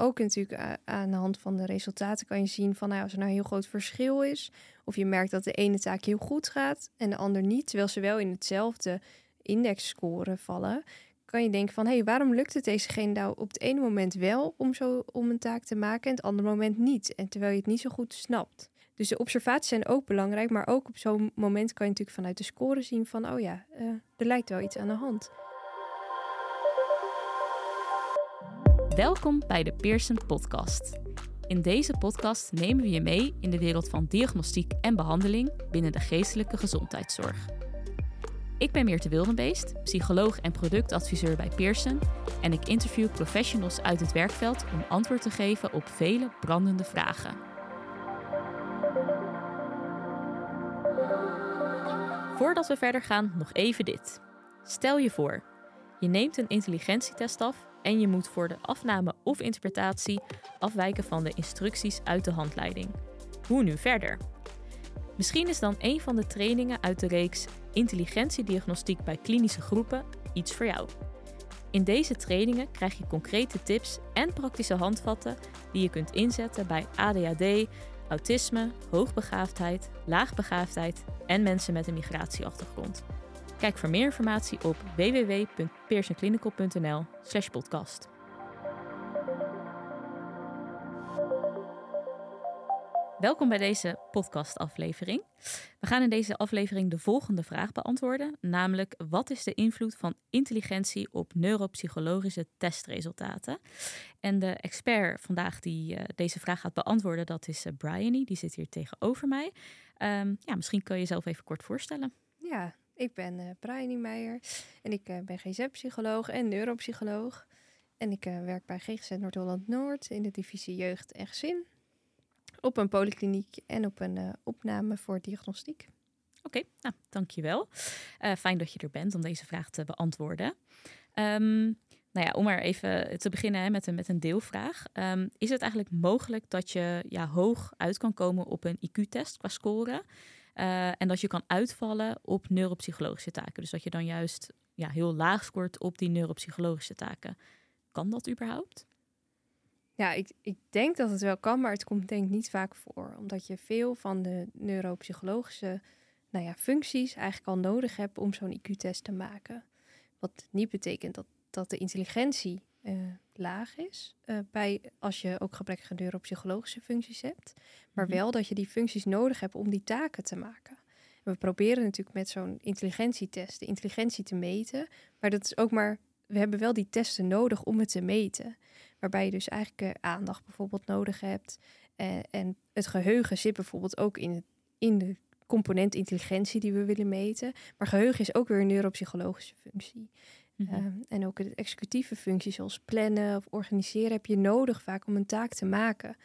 ook natuurlijk aan de hand van de resultaten kan je zien van nou, als er nou een heel groot verschil is, of je merkt dat de ene taak heel goed gaat en de ander niet, terwijl ze wel in hetzelfde indexscore vallen, kan je denken van hé, hey, waarom lukt het dezegene nou op het ene moment wel om zo om een taak te maken en het andere moment niet, en terwijl je het niet zo goed snapt. Dus de observaties zijn ook belangrijk, maar ook op zo'n moment kan je natuurlijk vanuit de score zien van oh ja, uh, er lijkt wel iets aan de hand. Welkom bij de Pearson Podcast. In deze podcast nemen we je mee in de wereld van diagnostiek en behandeling binnen de geestelijke gezondheidszorg. Ik ben Meerte Wildenbeest, psycholoog en productadviseur bij Pearson en ik interview professionals uit het werkveld om antwoord te geven op vele brandende vragen. Voordat we verder gaan, nog even dit. Stel je voor, je neemt een intelligentietest af en je moet voor de afname of interpretatie afwijken van de instructies uit de handleiding. Hoe nu verder? Misschien is dan een van de trainingen uit de reeks Intelligentiediagnostiek bij klinische groepen iets voor jou. In deze trainingen krijg je concrete tips en praktische handvatten die je kunt inzetten bij ADHD, autisme, hoogbegaafdheid, laagbegaafdheid en mensen met een migratieachtergrond. Kijk voor meer informatie op www.pearsonclinical.nl/podcast. Welkom bij deze podcastaflevering. We gaan in deze aflevering de volgende vraag beantwoorden, namelijk wat is de invloed van intelligentie op neuropsychologische testresultaten? En de expert vandaag die uh, deze vraag gaat beantwoorden, dat is uh, die zit hier tegenover mij. Um, ja, misschien kun je jezelf even kort voorstellen. Ja, ik ben uh, Bryony Meijer en ik uh, ben GZ-psycholoog en neuropsycholoog. En ik uh, werk bij GGZ Noord-Holland-Noord in de divisie jeugd en gezin op een polykliniek en op een opname voor diagnostiek. Oké, nou, dankjewel. Fijn dat je er bent om deze vraag te beantwoorden. Um, nou ja, om maar even te beginnen hè, met, een, met een deelvraag. Um, is het eigenlijk mogelijk dat je ja, hoog uit kan komen op een IQ-test qua score? Uh, en dat je kan uitvallen op neuropsychologische taken. Dus dat je dan juist ja, heel laag scoort op die neuropsychologische taken. Kan dat überhaupt? Ja, ik, ik denk dat het wel kan, maar het komt denk ik niet vaak voor. Omdat je veel van de neuropsychologische nou ja, functies eigenlijk al nodig hebt om zo'n IQ-test te maken. Wat niet betekent dat, dat de intelligentie uh, laag is. Uh, bij, als je ook gebrekkige neuropsychologische functies hebt. Maar mhm. wel dat je die functies nodig hebt om die taken te maken. En we proberen natuurlijk met zo'n intelligentietest de intelligentie te meten. Maar dat is ook maar we hebben wel die testen nodig om het te meten. Waarbij je dus eigenlijk uh, aandacht bijvoorbeeld nodig hebt. Uh, en het geheugen zit bijvoorbeeld ook in, het, in de component intelligentie die we willen meten. Maar geheugen is ook weer een neuropsychologische functie. Mm -hmm. en ook de executieve functies zoals plannen of organiseren heb je nodig vaak om een taak te maken.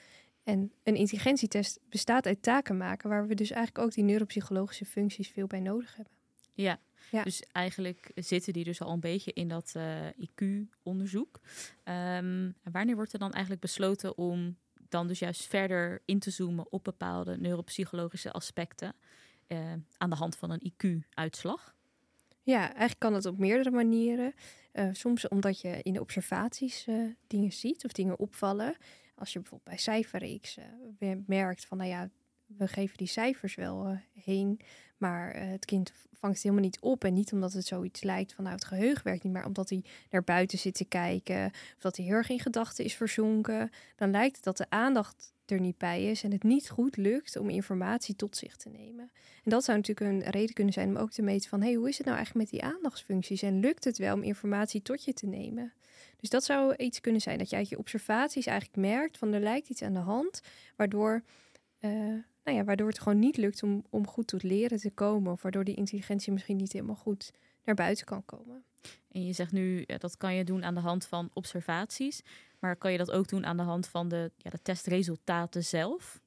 En een intelligentietest bestaat uit taken maken, waar we dus eigenlijk ook die neuropsychologische functies veel bij nodig hebben. Ja, ja. Dus eigenlijk zitten die dus al een beetje in dat uh, eh, IQ-onderzoek. Um, wanneer wordt er dan eigenlijk besloten om dan dus juist verder in te zoomen op bepaalde neuropsychologische aspecten uh, aan de hand van een IQ-uitslag? Ja, eigenlijk kan het op meerdere manieren. Uh, soms omdat je in de observaties dingen ziet of dingen opvallen. Als je bijvoorbeeld bij cijferreeks merkt van, nou ja, we geven die cijfers wel uh, heen, maar uh, het kind vangt het helemaal niet op. En niet omdat het zoiets lijkt van nou het geheugen werkt niet, maar omdat hij naar buiten zit te kijken, of dat hij heel erg in gedachten is verzonken. Dan lijkt het dat de aandacht er niet bij is en het niet goed lukt om informatie tot zich te nemen. En dat zou natuurlijk een reden kunnen zijn om ook te meten van hey, hoe is het nou eigenlijk met die aandachtsfuncties en lukt het wel om informatie tot je te nemen? Dus dat zou iets kunnen zijn dat je uit je observaties eigenlijk merkt van er lijkt iets aan de hand, waardoor uh, nou ja, waardoor het gewoon niet lukt om, om goed tot leren te komen. Of waardoor die intelligentie misschien niet helemaal goed naar buiten kan komen. En je zegt nu, dat kan je doen aan de hand van observaties. Maar kan je dat ook doen aan de hand van de, ja, de testresultaten zelf?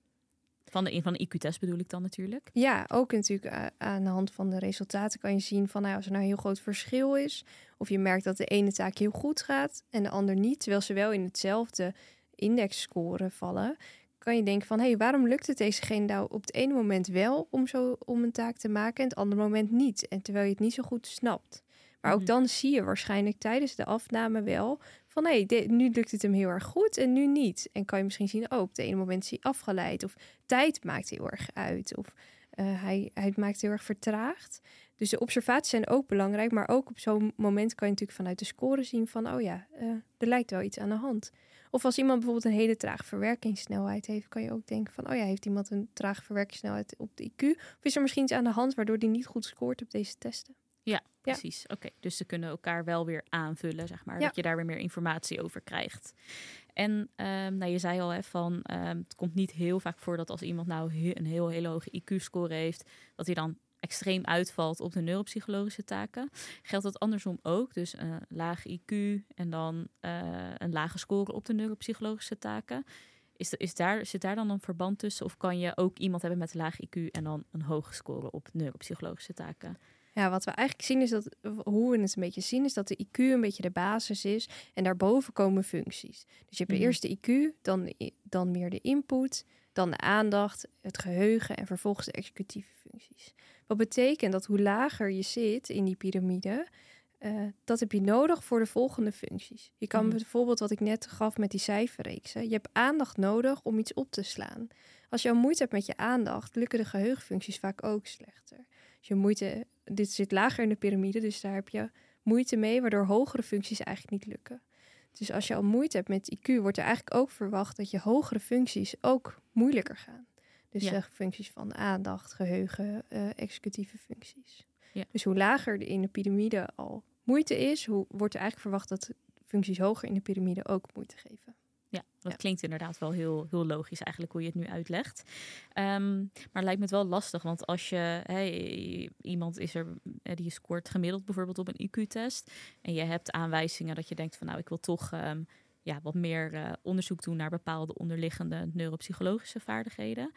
Van de, van de IQ-test bedoel ik dan natuurlijk. Ja, ook natuurlijk aan de hand van de resultaten kan je zien van nou, als er nou een heel groot verschil is. Of je merkt dat de ene taak heel goed gaat en de ander niet. Terwijl ze wel in hetzelfde indexscore vallen kan je denken van, hé, hey, waarom lukt het dezegene nou op het ene moment wel om, zo, om een taak te maken en het andere moment niet? En terwijl je het niet zo goed snapt. Maar ook mhm. dan zie je waarschijnlijk tijdens de afname wel van, hé, nu lukt het hem heel erg goed en nu niet. En kan je misschien zien, oh, op de ene moment is hij afgeleid. Of tijd maakt heel erg uit. Of uh, hij, hij maakt heel erg vertraagd. Dus de observaties zijn ook belangrijk. Maar ook op zo'n moment kan je natuurlijk vanuit de score zien van... oh ja, uh, er lijkt wel iets aan de hand. Of als iemand bijvoorbeeld een hele trage verwerkingssnelheid heeft... kan je ook denken van, oh ja, heeft iemand een trage verwerkingssnelheid op de IQ? Of is er misschien iets aan de hand waardoor die niet goed scoort op deze testen? Ja, precies. Oké, dus ze kunnen elkaar wel weer aanvullen, zeg maar. Dat je daar weer meer informatie over krijgt. En um, nou, je zei al hè, van um, het komt niet heel vaak voor dat als iemand nou een heel hele hoge IQ-score heeft, dat hij dan extreem uitvalt op de neuropsychologische taken. Geldt dat andersom ook? Dus een uh, laag IQ en dan uh, een lage score op de neuropsychologische taken. Is, is daar, zit daar dan een verband tussen? Of kan je ook iemand hebben met een laag IQ en dan een hoge score op neuropsychologische taken? Ja, wat we eigenlijk zien is dat, hoe we het een beetje zien, is dat de IQ een beetje de basis is en daarboven komen functies. Dus je hebt mm. eerst de IQ, dan, dan meer de input, dan de aandacht, het geheugen en vervolgens de executieve functies. Wat betekent dat hoe lager je zit in die piramide, uh, dat heb je nodig voor de volgende functies. Je kan mm. bijvoorbeeld wat ik net gaf met die cijferreeksen. Je hebt aandacht nodig om iets op te slaan. Als je al moeite hebt met je aandacht, lukken de geheugenfuncties vaak ook slechter. Je moeite dit zit lager in de piramide, dus daar heb je moeite mee, waardoor hogere functies eigenlijk niet lukken. Dus als je al moeite hebt met IQ, wordt er eigenlijk ook verwacht dat je hogere functies ook moeilijker gaan. Dus ja. functies van aandacht, geheugen, uh, executieve functies. Ja. Dus hoe lager in de piramide al moeite is, hoe wordt er eigenlijk verwacht dat functies hoger in de piramide ook moeite geven. Ja, dat klinkt inderdaad wel heel, heel logisch eigenlijk hoe je het nu uitlegt. Um, maar het lijkt me het wel lastig, want als je hey, iemand is er eh, die scoort gemiddeld bijvoorbeeld op een IQ-test en je hebt aanwijzingen dat je denkt van nou ik wil toch um, ja, wat meer uh, onderzoek doen naar bepaalde onderliggende neuropsychologische vaardigheden.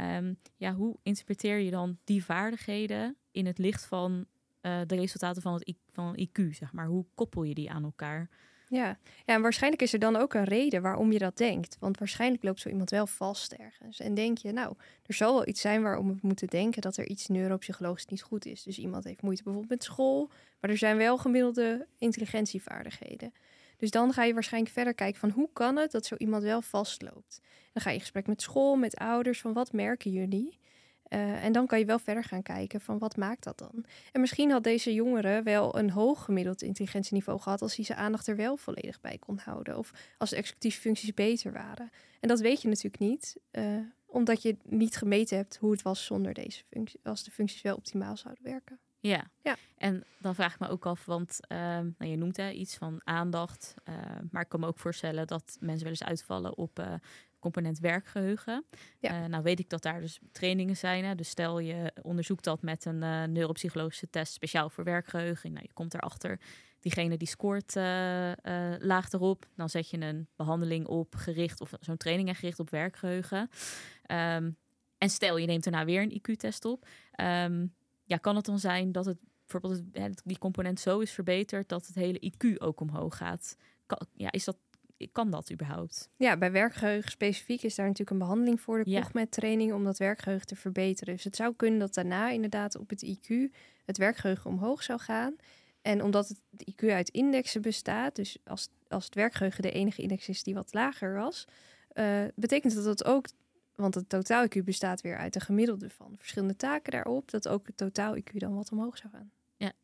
Um, ja, hoe interpreteer je dan die vaardigheden in het licht van uh, de resultaten van het van IQ, zeg maar? Hoe koppel je die aan elkaar? Ja. ja, en waarschijnlijk is er dan ook een reden waarom je dat denkt. Want waarschijnlijk loopt zo iemand wel vast ergens. En denk je, nou, er zal wel iets zijn waarom we moeten denken dat er iets neuropsychologisch niet goed is. Dus iemand heeft moeite bijvoorbeeld met school, maar er zijn wel gemiddelde intelligentievaardigheden. Dus dan ga je waarschijnlijk verder kijken van hoe kan het dat zo iemand wel vastloopt. Dan ga je in gesprek met school, met ouders, van wat merken jullie? Uh, en dan kan je wel verder gaan kijken van wat maakt dat dan? En misschien had deze jongere wel een hoog gemiddeld intelligentieniveau gehad als hij zijn aandacht er wel volledig bij kon houden. Of als de executieve functies beter waren. En dat weet je natuurlijk niet, uh, omdat je niet gemeten hebt hoe het was zonder deze functie, als de functies wel optimaal zouden werken. Ja. ja, en dan vraag ik me ook af, want uh, nou, je noemt hè, iets van aandacht. Uh, maar ik kan me ook voorstellen dat mensen wel eens uitvallen op uh, component werkgeheugen. Ja. Uh, nou weet ik dat daar dus trainingen zijn. Hè? Dus stel je onderzoekt dat met een uh, neuropsychologische test speciaal voor werkgeheugen. Nou, je komt erachter, diegene die scoort uh, laag erop. Dan zet je een behandeling op gericht of zo'n training gericht op werkgeheugen. Um, en stel je neemt daarna weer een IQ-test op. Um, ja, kan het dan zijn dat het bijvoorbeeld die component zo is verbeterd dat het hele IQ ook omhoog gaat? Kan, ja, is dat kan dat überhaupt? Ja, bij werkgeheugen specifiek is daar natuurlijk een behandeling voor, de ja. training, om dat werkgeheugen te verbeteren. Dus het zou kunnen dat daarna inderdaad op het IQ het werkgeheugen omhoog zou gaan. En omdat het IQ uit indexen bestaat, dus als, als het werkgeheugen de enige index is die wat lager was, uh, betekent dat dat ook, want het totaal IQ bestaat weer uit de gemiddelde van verschillende taken daarop, dat ook het totaal IQ dan wat omhoog zou gaan.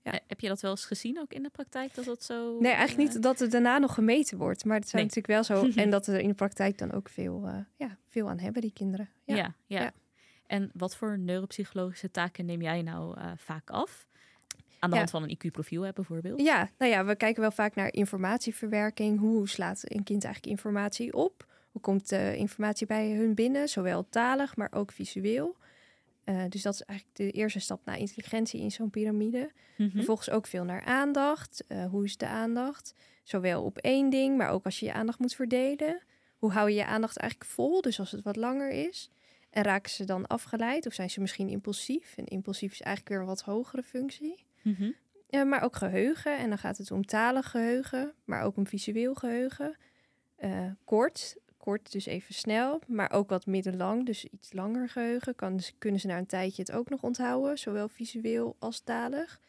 Ja. Heb je dat wel eens gezien ook in de praktijk? Dat dat zo. Nee, eigenlijk niet eh, dat het daarna nog gemeten wordt. Maar het zijn natuurlijk wel zo. en dat er in de praktijk dan ook veel, uh, ja, veel aan hebben, die kinderen. Ja. Ja, ja. En wat voor neuropsychologische taken neem jij nou uh, vaak af? Aan de hand van een IQ-profiel bijvoorbeeld? Ja, nou ja, we kijken wel vaak naar informatieverwerking. Hoe slaat een kind eigenlijk informatie op? Hoe komt informatie bij hun binnen? Zowel talig, maar ook visueel. Uh, dus dat is eigenlijk de eerste stap naar intelligentie in zo'n piramide. Mm Vervolgens ook veel naar aandacht. Uh, hoe is de aandacht? Zowel op één ding, maar ook als je je aandacht moet verdelen. Hoe hou je je aandacht eigenlijk vol? Dus als het wat langer is. En raken ze dan afgeleid of zijn ze misschien impulsief? En impulsief is eigenlijk weer een wat hogere functie. -hmm. uh, maar ook geheugen. En dan gaat het om talig geheugen, maar ook om visueel geheugen. kort, kort, dus even snel, maar ook wat middellang, dus iets langer geheugen. Kan, kunnen ze na een tijdje het ook nog onthouden, zowel visueel als talig.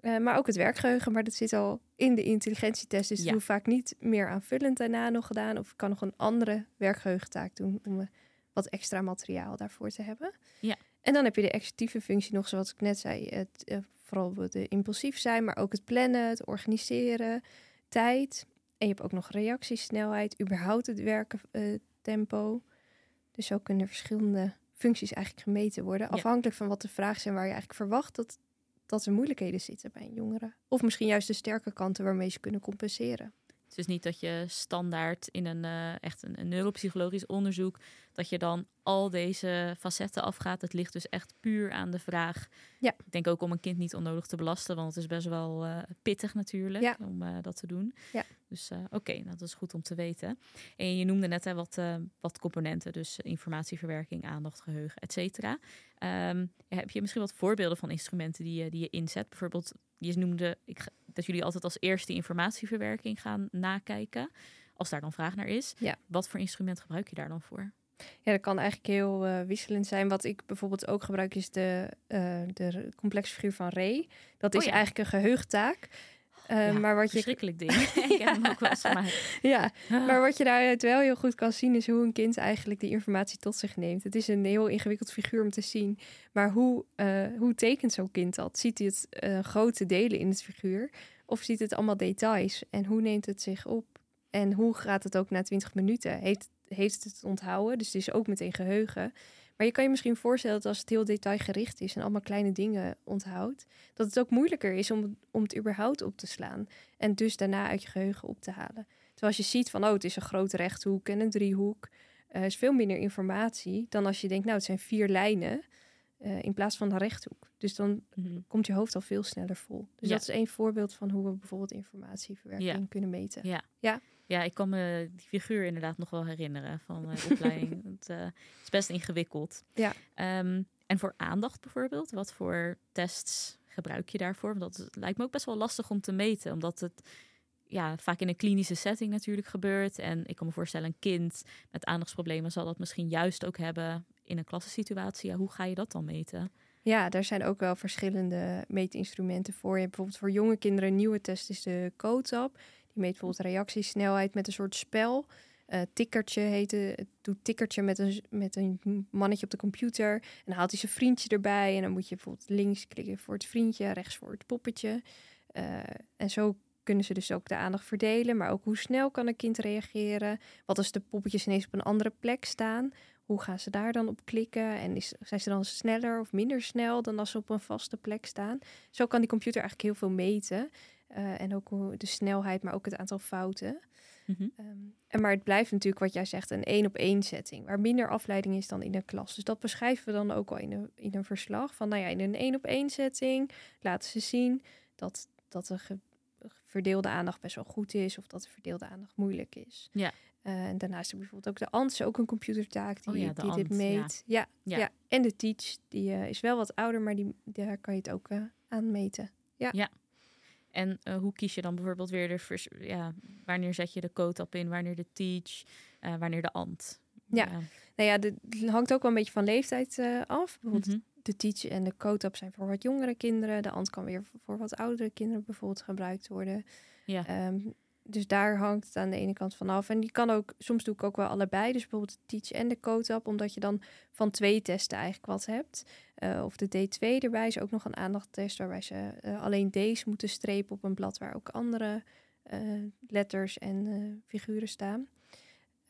Eh, maar ook het werkgeheugen, maar dat zit al in de intelligentietest. Dus Ja. hoeft vaak niet meer aanvullend daarna nog gedaan. Of kan nog een andere werkgeheugentaak doen om eh, wat extra materiaal daarvoor te hebben. Ja. En dan heb je de executieve functie nog, zoals ik net zei. Het, eh, vooral de impulsief zijn, maar ook het plannen, het organiseren, tijd. En je hebt ook nog reactiesnelheid, überhaupt het werken eh, tempo. Dus zo kunnen verschillende functies eigenlijk gemeten worden. Afhankelijk van wat de vragen zijn waar je eigenlijk verwacht dat, dat er moeilijkheden zitten bij een jongere. Of misschien juist de sterke kanten waarmee ze kunnen compenseren. Het is niet dat je standaard in een eh, echt een, een neuropsychologisch onderzoek dat je dan al deze facetten afgaat. Het ligt dus echt puur aan de vraag. Ja. Ik denk ook om een kind niet onnodig te belasten, want het is best wel eh, pittig natuurlijk Ja. om eh, dat te doen. Ja. Dus eh, oké, nou, dat is goed om te weten. En je noemde net hè, wat, wat componenten, dus informatieverwerking, aandacht, geheugen, et cetera. Ehm, heb je misschien wat voorbeelden van instrumenten die je, die je inzet? Bijvoorbeeld, je noemde ik, dat jullie altijd als eerste informatieverwerking gaan nakijken, als daar dan vraag naar is. Ja. Wat voor instrument gebruik je daar dan voor? Ja, dat kan eigenlijk heel eh, wisselend zijn. Wat ik bijvoorbeeld ook gebruik is de, eh de complexe figuur van Ray. Dat is Oh ja. eigenlijk een geheugentaak. Eh, Ja, maar wat je Verschrikkelijk ding. ik heb hem ook wel eens gemaakt. Ja, maar wat je daaruit wel heel goed kan zien is hoe een kind eigenlijk die informatie tot zich neemt. Het is een heel ingewikkeld figuur om te zien. Maar hoe, eh, hoe tekent zo'n kind dat? Ziet hij het eh, grote delen in het figuur? Of ziet het allemaal details? En hoe neemt het zich op? En hoe gaat het ook na 20 minuten? Heeft, heeft het onthouden? Dus het is ook meteen geheugen. Maar je kan je misschien voorstellen dat als het heel detailgericht is en allemaal kleine dingen onthoudt, dat het ook moeilijker is om, om het überhaupt op te slaan. En dus daarna uit je geheugen op te halen. Terwijl als je ziet van, oh, het is een grote rechthoek en een driehoek, eh is veel minder informatie dan als je denkt, nou, het zijn vier lijnen eh, in plaats van een rechthoek. Dus dan Mhm. komt je hoofd al veel sneller vol. Dus Ja. dat is één voorbeeld van hoe we bijvoorbeeld informatieverwerking Ja. kunnen meten. Ja. Ja. Ja, ik kan me die figuur inderdaad nog wel herinneren van eh, de opleiding. Het eh, is best ingewikkeld. Ja. Ehm, en voor aandacht bijvoorbeeld, wat voor tests gebruik je daarvoor? Want dat lijkt me ook best wel lastig om te meten, omdat het ja, vaak in een klinische setting natuurlijk gebeurt. En ik kan me voorstellen, een kind met aandachtsproblemen zal dat misschien juist ook hebben in een klassensituatie. Hoe ga je dat dan meten? Ja, daar zijn ook wel verschillende meetinstrumenten voor. Je hebt bijvoorbeeld voor jonge kinderen een nieuwe test is de COTAP. Die meet bijvoorbeeld reactiesnelheid met een soort spel. Eh tikkertje heet het. Het doet tikkertje met een, met een mannetje op de computer. En dan haalt hij zijn vriendje erbij. En dan moet je bijvoorbeeld links klikken voor het vriendje, rechts voor het poppetje. Eh, en zo kunnen ze dus ook de aandacht verdelen. Maar ook hoe snel kan een kind reageren? Wat als de poppetjes ineens op een andere plek staan? Hoe gaan ze daar dan op klikken? En is, zijn ze dan sneller of minder snel dan als ze op een vaste plek staan? Zo kan die computer eigenlijk heel veel meten. Eh, en ook hoe- de snelheid, maar ook het aantal fouten. Mhm. Ehm, en maar het blijft natuurlijk wat jij zegt, een één op één setting, waar minder afleiding is dan in een klas. Dus dat beschrijven we dan ook al in een, in een verslag. Van nou ja, in een één op één setting laten ze zien dat, dat de ge- verdeelde aandacht best wel goed is, of dat de verdeelde aandacht moeilijk is. Ja. Eh, en daarnaast heb je bijvoorbeeld ook de ANTS, ook een computertaak die, Oh ja, die dit ANT, ja. meet. Ja. Ja, Ja. En de Teach, die eh, is wel wat ouder, maar die, daar kan je het ook eh, aan meten. En eh, hoe kies je dan bijvoorbeeld weer de vers- ja, wanneer zet je de COTAP in, wanneer de teach, wanneer de ANT? Ja. Nou ja, dit hangt ook wel een beetje van leeftijd af. Bijvoorbeeld Mhm. De Teach en de COTAP zijn voor wat jongere kinderen. De ANT kan weer voor wat oudere kinderen bijvoorbeeld gebruikt worden. Ja. Ehm, dus daar hangt het aan de ene kant van af. En die kan ook, soms doe ik ook wel allebei. Dus bijvoorbeeld de Teach en de COTAP, omdat je dan van twee testen eigenlijk wat hebt. Eh, of de D2 erbij is ook nog een aandachttest waarbij ze eh, alleen D's moeten strepen op een blad waar ook andere eh, letters en figuren staan.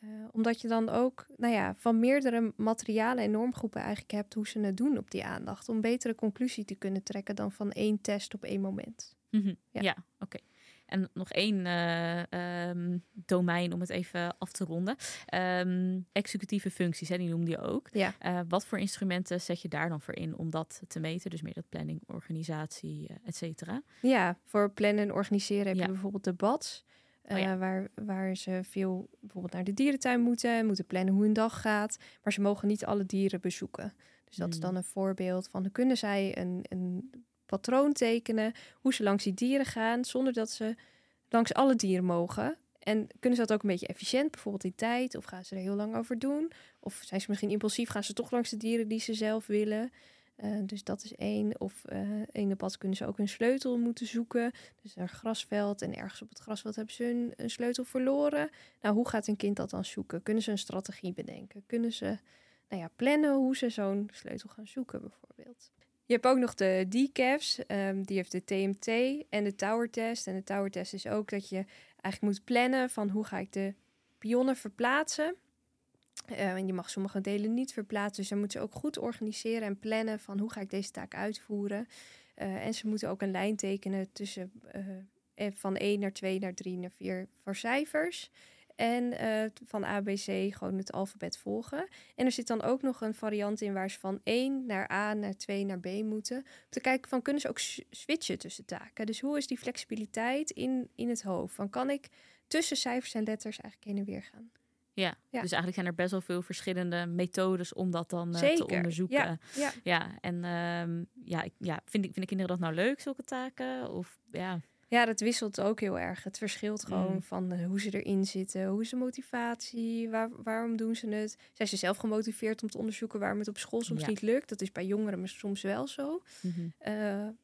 Eh, omdat je dan ook nou ja, van meerdere materialen en normgroepen eigenlijk hebt hoe ze het doen op die aandacht. Om betere conclusie te kunnen trekken dan van één test op één moment. Mhm. Ja. Ja, oké. En nog één eh, ehm, domein om het even af te ronden. Ehm, executieve functies, hè, die noemde je ook. Ja. Eh, wat voor instrumenten zet je daar dan voor in om dat te meten? Dus meer dat planning, organisatie, et cetera. Ja, voor plannen en organiseren heb Ja. je bijvoorbeeld de BADS. Oh eh, waar, waar ze veel bijvoorbeeld naar de dierentuin moeten, moeten plannen hoe hun dag gaat. Maar ze mogen niet alle dieren bezoeken. Dus dat is Hmm. dan een voorbeeld van kunnen zij een, een patroon tekenen, hoe ze langs die dieren gaan, zonder dat ze langs alle dieren mogen. En kunnen ze dat ook een beetje efficiënt, bijvoorbeeld in tijd, of gaan ze er heel lang over doen? Of zijn ze misschien impulsief, gaan ze toch langs de dieren die ze zelf willen? Uh, dus dat is één. Of uh, in de pad kunnen ze ook een sleutel moeten zoeken. Dus een grasveld en ergens op het grasveld hebben ze een, sleutel verloren. Nou, hoe gaat een kind dat dan zoeken? Kunnen ze een strategie bedenken? Kunnen ze nou ja, plannen hoe ze zo'n sleutel gaan zoeken bijvoorbeeld? Je hebt ook nog de DCAFs, um, die heeft de TMT en de Tower Test. En de Tower Test is ook dat je eigenlijk moet plannen van hoe ga ik de pionnen verplaatsen. Uh, en je mag sommige delen niet verplaatsen. Dus dan moeten ze ook goed organiseren en plannen van hoe ga ik deze taak uitvoeren. Uh, en ze moeten ook een lijn tekenen tussen uh, van 1 naar 2 naar 3 naar 4 voor cijfers. En van ABC gewoon het alfabet volgen. En er zit dan ook nog een variant in waar ze van 1 naar A, naar 2, naar B moeten. Om te kijken van kunnen ze ook switchen tussen taken. Dus hoe is die flexibiliteit in, in het hoofd? Van kan ik tussen cijfers en letters eigenlijk heen en weer gaan? Ja, dus eigenlijk zijn er best wel veel verschillende methodes om dat dan uh, te onderzoeken. Ja, ja. ja en um, ja, ja vind, ik, vinden kinderen dat nou leuk, zulke taken? Of, ja. ja, dat wisselt ook heel erg. Het verschilt gewoon Mm. van uh, hoe ze erin zitten, hoe is de motivatie, waar, waarom doen ze het? Zijn ze zelf gemotiveerd om te onderzoeken waarom het op school soms Ja. niet lukt? Dat is bij jongeren soms wel zo. Mhm. Uh,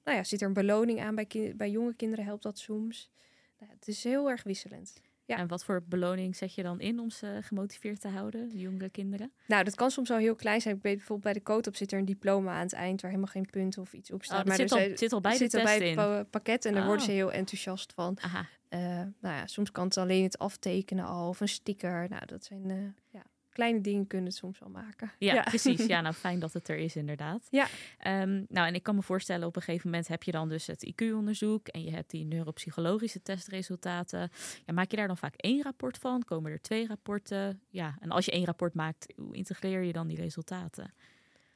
nou ja, zit er een beloning aan bij, bij jonge kinderen helpt dat soms. Nou, het is heel erg wisselend. Ja. En wat voor beloning zet je dan in om ze gemotiveerd te houden, de jongere kinderen? Nou, dat kan soms al heel klein zijn. Ik weet bijvoorbeeld bij de coat zit er een diploma aan het eind waar helemaal geen punt of iets op staat. Oh, zit, er al, zijn- zit al bij zit test bij het pa- pakket en daar worden ze Oh. heel enthousiast van. Aha. Eh, nou ja, soms kan het alleen het aftekenen al of een sticker. Nou, dat zijn eh, ja, kleine dingen kunnen het soms al maken. Ja, precies. Ja, nou fijn dat het er is inderdaad. Ja. Ehm, nou, en ik kan me voorstellen, op een gegeven moment heb je dan dus het IQ-onderzoek en je hebt die neuropsychologische testresultaten. Ja, maak je daar dan vaak één rapport van? Komen er twee rapporten? Ja, en als je één rapport maakt, hoe integreer je dan die resultaten?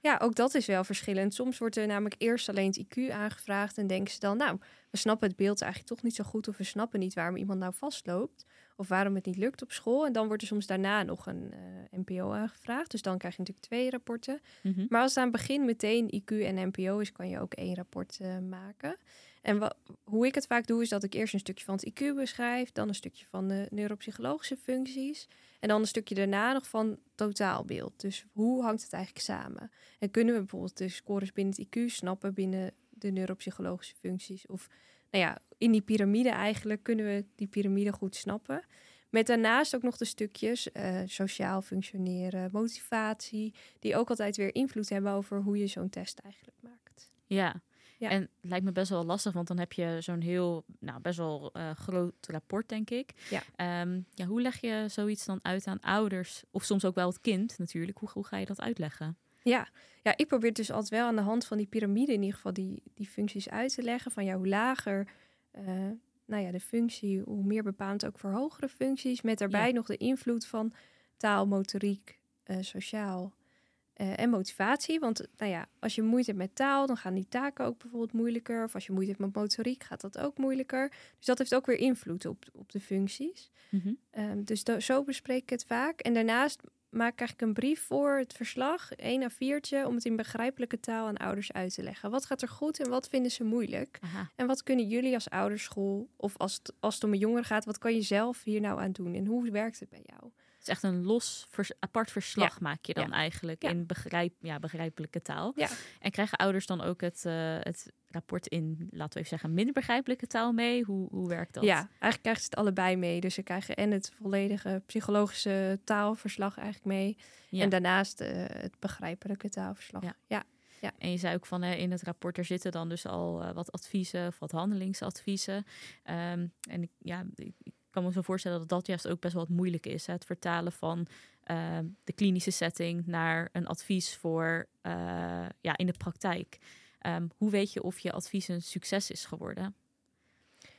Ja, ook dat is wel verschillend. Soms wordt er namelijk eerst alleen het IQ aangevraagd en denken ze dan, nou, we snappen het beeld eigenlijk toch niet zo goed of we snappen niet waarom iemand nou vastloopt of waarom het niet lukt op school. En dan wordt er soms daarna nog een eh, NPO aangevraagd. Dus dan krijg je natuurlijk twee rapporten. Mhm. Maar als het aan het begin meteen IQ en NPO is, kan je ook één rapport eh, maken. En hoe ik het vaak doe, is dat ik eerst een stukje van het IQ beschrijf, dan een stukje van de neuropsychologische functies. En dan een stukje daarna nog van totaalbeeld. Dus hoe hangt het eigenlijk samen? En kunnen we bijvoorbeeld de scores binnen het IQ snappen binnen de neuropsychologische functies? Of nou ja, in die piramide eigenlijk kunnen we die piramide goed snappen. Met daarnaast ook nog de stukjes eh, sociaal functioneren, motivatie, die ook altijd weer invloed hebben over hoe je zo'n test eigenlijk maakt. Ja. Ja. En het lijkt me best wel lastig, want dan heb je zo'n heel, nou, best wel eh, groot rapport, denk ik. Ja. Ehm, ja, hoe leg je zoiets dan uit aan ouders? Of soms ook wel het kind natuurlijk. Hoe, hoe ga je dat uitleggen? Ja. ja, ik probeer dus altijd wel aan de hand van die piramide in ieder geval die, die functies uit te leggen. Van ja, hoe lager eh, nou ja, de functie, hoe meer bepaald ook voor hogere functies. Met daarbij Ja. nog de invloed van taal, motoriek, eh, sociaal eh, en motivatie. Want nou ja, als je moeite hebt met taal, dan gaan die taken ook bijvoorbeeld moeilijker. Of als je moeite hebt met motoriek, gaat dat ook moeilijker. Dus dat heeft ook weer invloed op, op de functies. Mhm. Ehm, dus zo bespreek ik het vaak. En daarnaast maak ik eigenlijk een brief voor het verslag, één a viertje, om het in begrijpelijke taal aan ouders uit te leggen. Wat gaat er goed en wat vinden ze moeilijk? Aha. En wat kunnen jullie als ouderschool, of als het, als het om een jongere gaat, wat kan je zelf hier nou aan doen? En hoe werkt het bij jou? Het is echt een los, vers- apart verslag maak je dan Ja. eigenlijk Ja. in begrijp, ja, begrijpelijke taal. En krijgen ouders dan ook het, eh, het rapport in, laten we even zeggen, minder begrijpelijke taal mee? Hoe, hoe werkt dat? Ja, eigenlijk krijgen ze het allebei mee. Dus ze krijgen en het volledige psychologische taalverslag eigenlijk mee. En daarnaast eh, het begrijpelijke taalverslag. Ja. ja. En je zei ook van in het rapport, er zitten dan dus al eh, wat adviezen of wat handelingsadviezen. Ehm, en ik, ja, ik, ik kan me zo voorstellen dat dat juist ook best wel wat moeilijk is. Hè? Het vertalen van ehm, de klinische setting naar een advies voor eh, ja, in de praktijk. Ehm, hoe weet je of je advies een succes is geworden?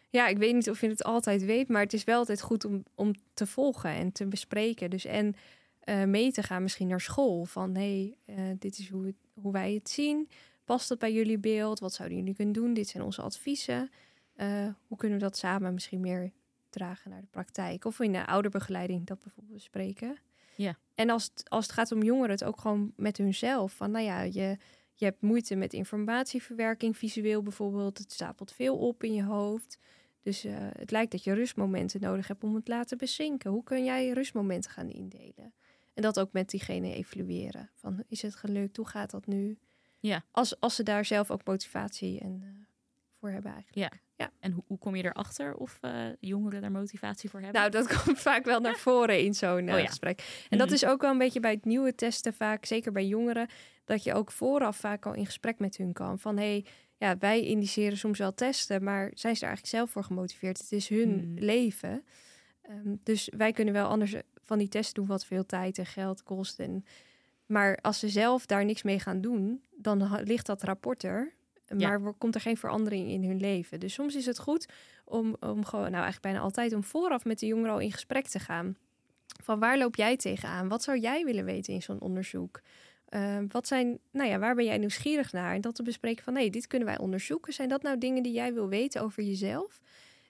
Ja, ik weet niet of je het altijd weet, maar het is wel altijd goed om, om te volgen en te bespreken. Dus en eh, mee te gaan misschien naar school. Van hey, eh, dit is hoe, hoe wij het zien. Past dat bij jullie beeld? Wat zouden jullie kunnen doen? Dit zijn onze adviezen. Hoe kunnen we dat samen misschien meer dragen naar de praktijk? Of in de ouderbegeleiding dat bijvoorbeeld bespreken. Ja. En als het, als het gaat om jongeren, het ook gewoon met hunzelf. Van nou ja, je, je hebt moeite met informatieverwerking, visueel bijvoorbeeld. Het stapelt veel op in je hoofd. Dus eh, het lijkt dat je rustmomenten nodig hebt om het te laten bezinken. Hoe kun jij rustmomenten gaan indelen? En dat ook met diegene evalueren. Van is het gelukt? Hoe gaat dat nu? Ja. Als, als ze daar zelf ook motivatie en, eh, voor hebben eigenlijk. Ja. Ja. En hoe, hoe kom je erachter of eh, jongeren daar motivatie voor hebben? Nou, dat komt vaak wel naar voren in zo'n eh, Oh ja. gesprek. En dat Mhm. is ook wel een beetje bij het nieuwe testen vaak, zeker bij jongeren, dat je ook vooraf vaak al in gesprek met hun kan. Van hey, ja, wij indiceren soms wel testen, maar zijn ze er eigenlijk zelf voor gemotiveerd? Het is hun Mhm. leven. Ehm, dus wij kunnen wel anders van die testen doen wat veel tijd en geld kost. En, maar als ze zelf daar niks mee gaan doen, dan ligt dat rapport er. Maar komt er geen verandering in hun leven. Dus soms is het goed om, om gewoon, nou eigenlijk bijna altijd, om vooraf met de jongeren al in gesprek te gaan. Van waar loop jij tegenaan? Wat zou jij willen weten in zo'n onderzoek? Ehm, wat zijn, nou ja, waar ben jij nieuwsgierig naar? En dat te bespreken van, nee, dit kunnen wij onderzoeken. Zijn dat nou dingen die jij wil weten over jezelf?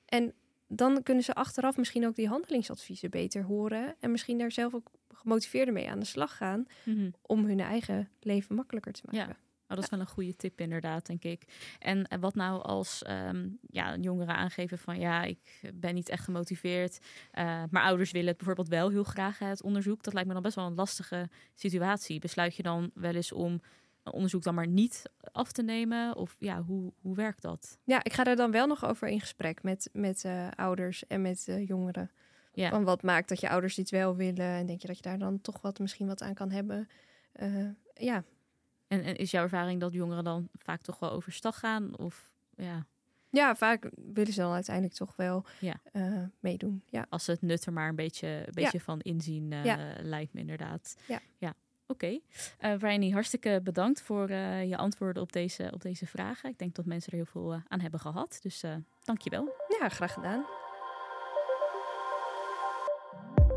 En dan kunnen ze achteraf misschien ook die handelingsadviezen beter horen. En misschien daar zelf ook gemotiveerder mee aan de slag gaan. Mhm. Om hun eigen leven makkelijker te maken. Oh, dat is wel een goede tip inderdaad, denk ik. En eh, wat nou als ehm, ja, jongeren aangeven van ja, ik ben niet echt gemotiveerd, eh, maar ouders willen het bijvoorbeeld wel heel graag, het onderzoek. Dat lijkt me dan best wel een lastige situatie. Besluit je dan wel eens om onderzoek dan maar niet af te nemen? Of ja, hoe, hoe werkt dat? Ja, ik ga daar dan wel nog over in gesprek met, met eh, ouders en met jongeren. Ja. Van wat maakt dat je ouders dit wel willen en denk je dat je daar dan toch wat misschien wat aan kan hebben. Ja, En, en is jouw ervaring dat jongeren dan vaak toch wel overstag gaan? Of ja, ja, vaak willen ze dan uiteindelijk toch wel Ja. eh, meedoen. Ja. als ze het nut er maar een beetje, een beetje van inzien, eh, Ja. lijkt me inderdaad. Ja. ja. Oké. Eh Bryony, hartstikke bedankt voor eh, je antwoorden op deze, op deze vragen. Ik denk dat mensen er heel veel eh, aan hebben gehad. Dus eh dank je wel. ja, graag gedaan.